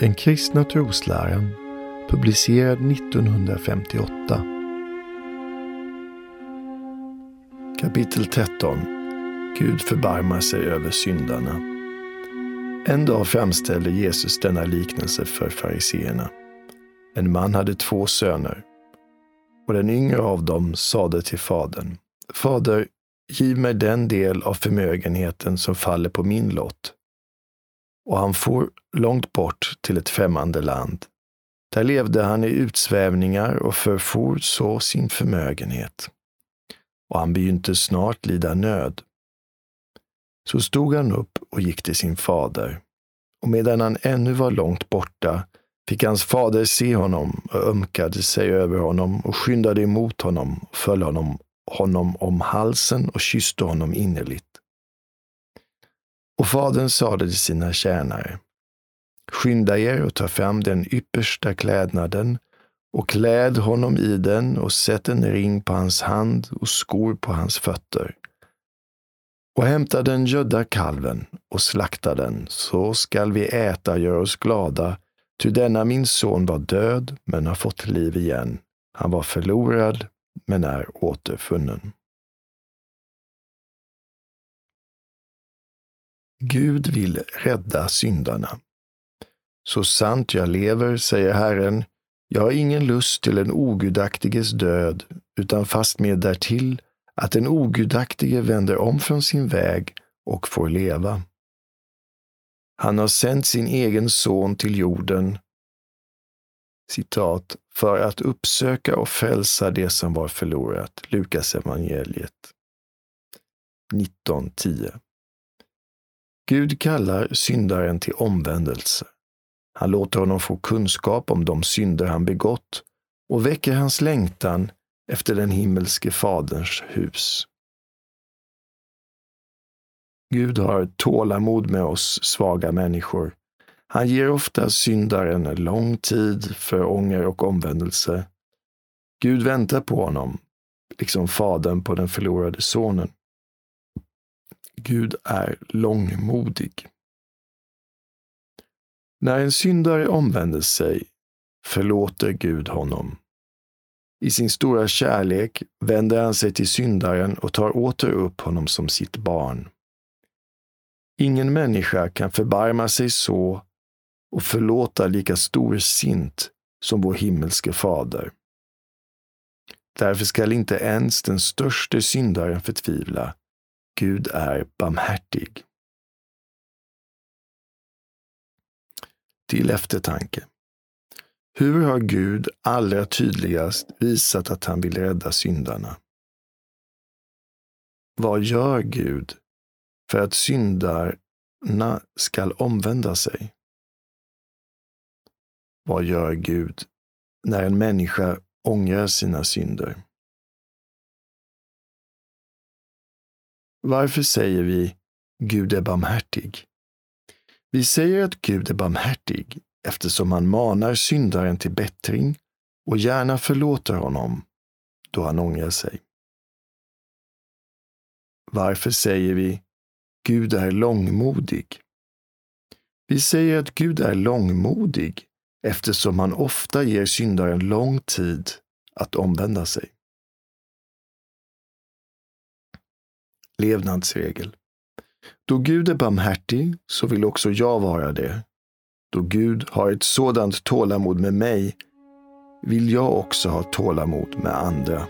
Den kristna trosläran publicerad 1958. Kapitel 13 Gud förbarmar sig över syndarna. En dag framställde Jesus denna liknelse för fariseerna. En man hade två söner och den yngre av dem sade till fadern Fader, giv mig den del av förmögenheten som faller på min lott. Och han for långt bort till ett främmande land. Där levde han i utsvävningar och förfor så sin förmögenhet. Och han begynte snart lida nöd. Så stod han upp och gick till sin fader. Och medan han ännu var långt borta fick hans fader se honom och ömkade sig över honom och skyndade emot honom och föll honom, honom om halsen och kysste honom innerligt. Och fadern sade till sina tjänare, skynda er och ta fram den yppersta klädnaden och kläd honom i den och sätt en ring på hans hand och skor på hans fötter. Och hämta den gödda kalven och slakta den, så skall vi äta och göra oss glada, ty denna min son var död men har fått liv igen. Han var förlorad men är återfunnen. Gud vill rädda syndarna. Så sant jag lever, säger Herren, jag har ingen lust till en ogudaktiges död, utan fastmer därtill att den ogudaktige vänder om från sin väg och får leva. Han har sänt sin egen son till jorden, citat, för att uppsöka och frälsa det som var förlorat. Lukas evangeliet 19.10. Gud kallar syndaren till omvändelse. Han låter honom få kunskap om de synder han begått och väcker hans längtan efter den himmelske Faderns hus. Gud har tålamod med oss svaga människor. Han ger ofta syndaren lång tid för ånger och omvändelse. Gud väntar på honom, liksom fadern på den förlorade sonen. Gud är långmodig. När en syndare omvänder sig förlåter Gud honom. I sin stora kärlek vänder han sig till syndaren och tar åter upp honom som sitt barn. Ingen människa kan förbarma sig så och förlåta lika storsint som vår himmelske fader. Därför skall inte ens den störste syndaren förtvivla. Gud är barmhärtig. Till eftertanke. Hur har Gud allra tydligast visat att han vill rädda syndarna? Vad gör Gud för att syndarna skall omvända sig? Vad gör Gud när en människa ångrar sina synder? Varför säger vi Gud är barmhärtig? Vi säger att Gud är barmhärtig eftersom han manar syndaren till bättring och gärna förlåter honom då han ångrar sig. Varför säger vi Gud är långmodig? Vi säger att Gud är långmodig eftersom han ofta ger syndaren lång tid att omvända sig. Levnadsregel. Då Gud är barmhärtig så vill också jag vara det. Då Gud har ett sådant tålamod med mig vill jag också ha tålamod med andra.